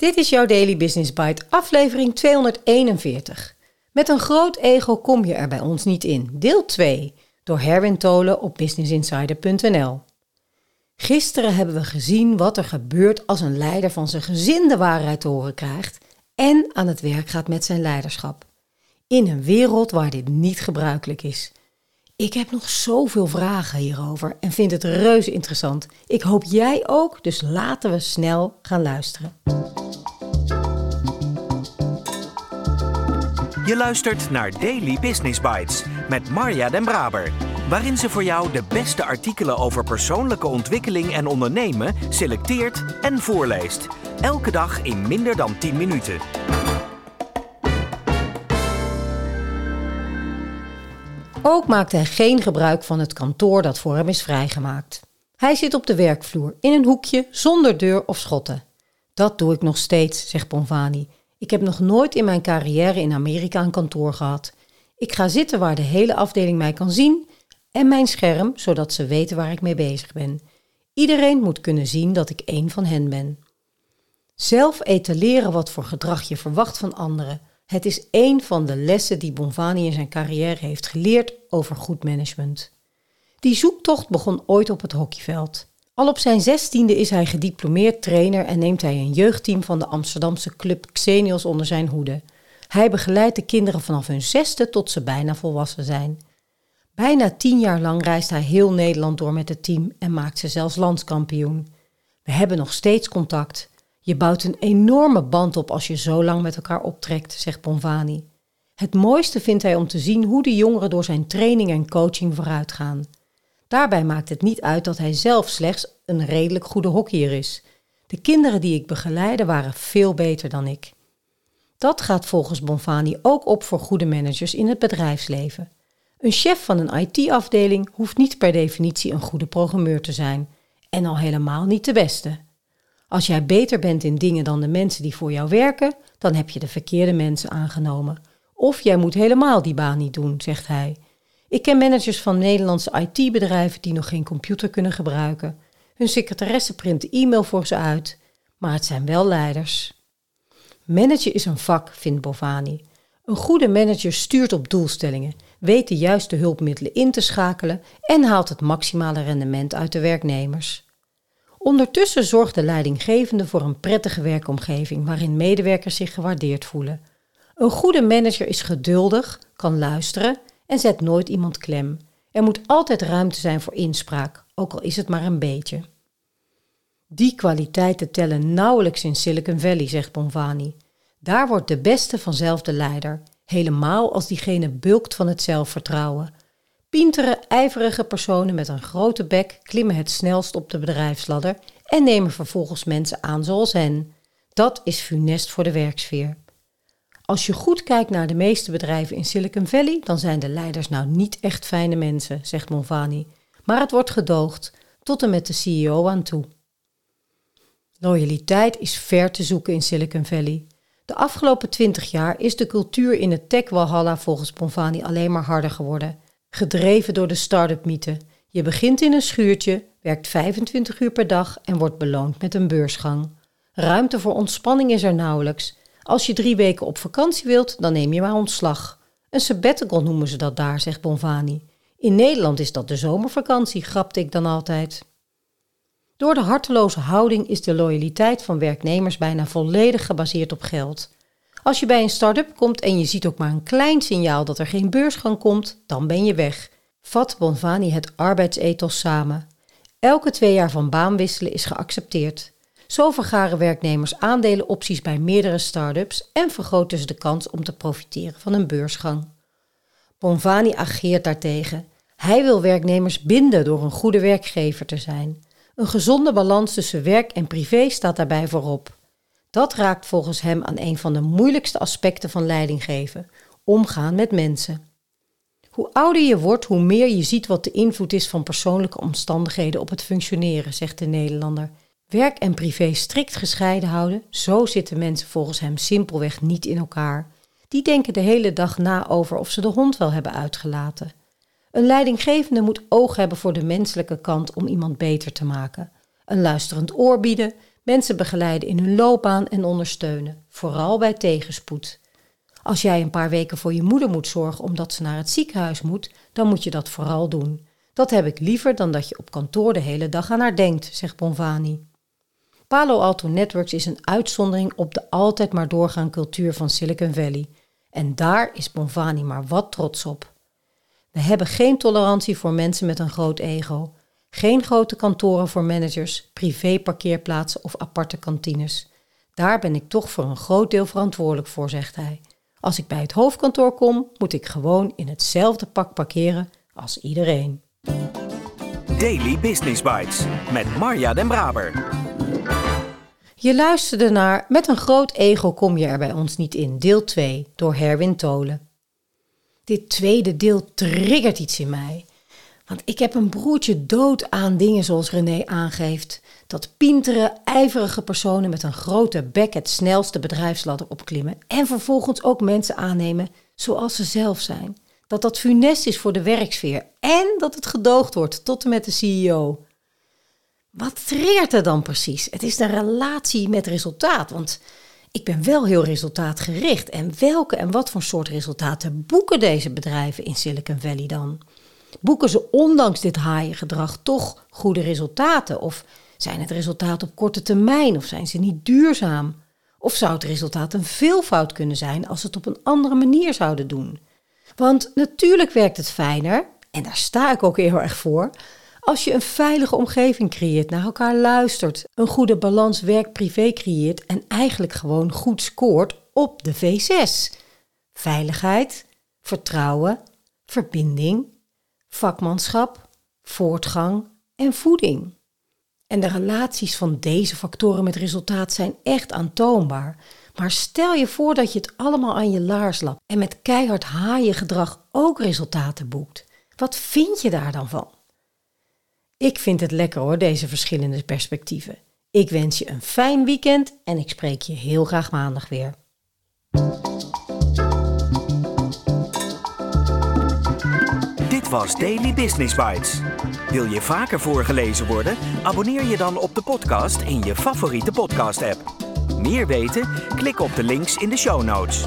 Dit is jouw Daily Business Bite, aflevering 241. Met een groot ego kom je er bij ons niet in. Deel 2 door Herwin Tolen op businessinsider.nl. Gisteren hebben we gezien wat er gebeurt als een leider van zijn gezin de waarheid te horen krijgt en aan het werk gaat met zijn leiderschap. In een wereld waar dit niet gebruikelijk is. Ik heb nog zoveel vragen hierover en vind het reuze interessant. Ik hoop jij ook, dus laten we snel gaan luisteren. Je luistert naar Daily Business Bites met Marja Den Braber, waarin ze voor jou de beste artikelen over persoonlijke ontwikkeling en ondernemen selecteert en voorleest. Elke dag in minder dan 10 minuten. Ook maakt hij geen gebruik van het kantoor dat voor hem is vrijgemaakt. Hij zit op de werkvloer, in een hoekje, zonder deur of schotten. Dat doe ik nog steeds, zegt Bonvani. Ik heb nog nooit in mijn carrière in Amerika een kantoor gehad. Ik ga zitten waar de hele afdeling mij kan zien en mijn scherm, zodat ze weten waar ik mee bezig ben. Iedereen moet kunnen zien dat ik één van hen ben. Zelf etaleren wat voor gedrag je verwacht van anderen. Het is één van de lessen die Bonvani in zijn carrière heeft geleerd over goed management. Die zoektocht begon ooit op het hockeyveld. Al op zijn zestiende is hij gediplomeerd trainer en neemt hij een jeugdteam van de Amsterdamse club Xenios onder zijn hoede. Hij begeleidt de kinderen vanaf hun zesde tot ze bijna volwassen zijn. Bijna tien jaar lang reist hij heel Nederland door met het team en maakt ze zelfs landskampioen. We hebben nog steeds contact. Je bouwt een enorme band op als je zo lang met elkaar optrekt, zegt Bonvani. Het mooiste vindt hij om te zien hoe de jongeren door zijn training en coaching vooruit gaan. Daarbij maakt het niet uit dat hij zelf slechts een redelijk goede hockeyer is. De kinderen die ik begeleide waren veel beter dan ik. Dat gaat volgens Bonfani ook op voor goede managers in het bedrijfsleven. Een chef van een IT-afdeling hoeft niet per definitie een goede programmeur te zijn, en al helemaal niet de beste. Als jij beter bent in dingen dan de mensen die voor jou werken, dan heb je de verkeerde mensen aangenomen. Of jij moet helemaal die baan niet doen, zegt hij. Ik ken managers van Nederlandse IT-bedrijven die nog geen computer kunnen gebruiken. Hun secretaresse print e-mail voor ze uit, maar het zijn wel leiders. Managen is een vak, vindt Bovani. Een goede manager stuurt op doelstellingen, weet de juiste hulpmiddelen in te schakelen en haalt het maximale rendement uit de werknemers. Ondertussen zorgt de leidinggevende voor een prettige werkomgeving waarin medewerkers zich gewaardeerd voelen. Een goede manager is geduldig, kan luisteren en zet nooit iemand klem. Er moet altijd ruimte zijn voor inspraak, ook al is het maar een beetje. Die kwaliteiten tellen nauwelijks in Silicon Valley, zegt Bonvani. Daar wordt de beste vanzelf de leider, helemaal als diegene bulkt van het zelfvertrouwen. Pintere, ijverige personen met een grote bek klimmen het snelst op de bedrijfsladder en nemen vervolgens mensen aan zoals hen. Dat is funest voor de werksfeer. Als je goed kijkt naar de meeste bedrijven in Silicon Valley, dan zijn de leiders nou niet echt fijne mensen, zegt Monvani. Maar het wordt gedoogd, tot en met de CEO aan toe. Loyaliteit is ver te zoeken in Silicon Valley. De afgelopen twintig jaar is de cultuur in het tech-walhalla volgens Bonvani alleen maar harder geworden. Gedreven door de start-up mythe. Je begint in een schuurtje, werkt 25 uur per dag en wordt beloond met een beursgang. Ruimte voor ontspanning is er nauwelijks. Als je drie weken op vakantie wilt, dan neem je maar ontslag. Een sabbatical noemen ze dat daar, zegt Bonvani. In Nederland is dat de zomervakantie, grapte ik dan altijd. Door de harteloze houding is de loyaliteit van werknemers bijna volledig gebaseerd op geld. Als je bij een start-up komt en je ziet ook maar een klein signaal dat er geen beursgang komt, dan ben je weg. Vat Bonvani het arbeidsethos samen. Elke twee jaar van baan wisselen is geaccepteerd. Zo vergaren werknemers aandelenopties bij meerdere start-ups en vergroten ze de kans om te profiteren van een beursgang. Bonvani ageert daartegen. Hij wil werknemers binden door een goede werkgever te zijn. Een gezonde balans tussen werk en privé staat daarbij voorop. Dat raakt volgens hem aan een van de moeilijkste aspecten van leidinggeven: omgaan met mensen. Hoe ouder je wordt, hoe meer je ziet wat de invloed is van persoonlijke omstandigheden op het functioneren, zegt de Nederlander. Werk en privé strikt gescheiden houden, zo zitten mensen volgens hem simpelweg niet in elkaar. Die denken de hele dag na over of ze de hond wel hebben uitgelaten. Een leidinggevende moet oog hebben voor de menselijke kant om iemand beter te maken. Een luisterend oor bieden, mensen begeleiden in hun loopbaan en ondersteunen, vooral bij tegenspoed. Als jij een paar weken voor je moeder moet zorgen omdat ze naar het ziekenhuis moet, dan moet je dat vooral doen. Dat heb ik liever dan dat je op kantoor de hele dag aan haar denkt, zegt Bonvani. Palo Alto Networks is een uitzondering op de altijd maar doorgaan cultuur van Silicon Valley. En daar is Bonvani maar wat trots op. We hebben geen tolerantie voor mensen met een groot ego. Geen grote kantoren voor managers, privé-parkeerplaatsen of aparte kantines. Daar ben ik toch voor een groot deel verantwoordelijk voor, zegt hij. Als ik bij het hoofdkantoor kom, moet ik gewoon in hetzelfde pak parkeren als iedereen. Daily Business Bites met Marja Den Braber. Je luisterde naar Met een groot ego kom je er bij ons niet in, deel 2, door Herwin Tolen. Dit tweede deel triggert iets in mij. Want ik heb een broertje dood aan dingen zoals René aangeeft. Dat pintere, ijverige personen met een grote bek het snelste bedrijfsladder opklimmen. En vervolgens ook mensen aannemen zoals ze zelf zijn. Dat dat funest is voor de werksfeer. En dat het gedoogd wordt tot en met de CEO. Wat triggert er dan precies? Het is de relatie met resultaat. Want ik ben wel heel resultaatgericht. En welke en wat voor soort resultaten boeken deze bedrijven in Silicon Valley dan? Boeken ze ondanks dit haaiengedrag toch goede resultaten? Of zijn het resultaten op korte termijn? Of zijn ze niet duurzaam? Of zou het resultaat een veelvoud kunnen zijn als ze het op een andere manier zouden doen? Want natuurlijk werkt het fijner, en daar sta ik ook heel erg voor, als je een veilige omgeving creëert, naar elkaar luistert, een goede balans werk-privé creëert en eigenlijk gewoon goed scoort op de V6. Veiligheid, vertrouwen, verbinding, vakmanschap, voortgang en voeding. En de relaties van deze factoren met resultaat zijn echt aantoonbaar. Maar stel je voor dat je het allemaal aan je laars lapt en met keihard haaien gedrag ook resultaten boekt. Wat vind je daar dan van? Ik vind het lekker hoor, deze verschillende perspectieven. Ik wens je een fijn weekend en ik spreek je heel graag maandag weer. Dit was Daily Business Bites. Wil je vaker voorgelezen worden? Abonneer je dan op de podcast in je favoriete podcast-app. Meer weten? Klik op de links in de show notes.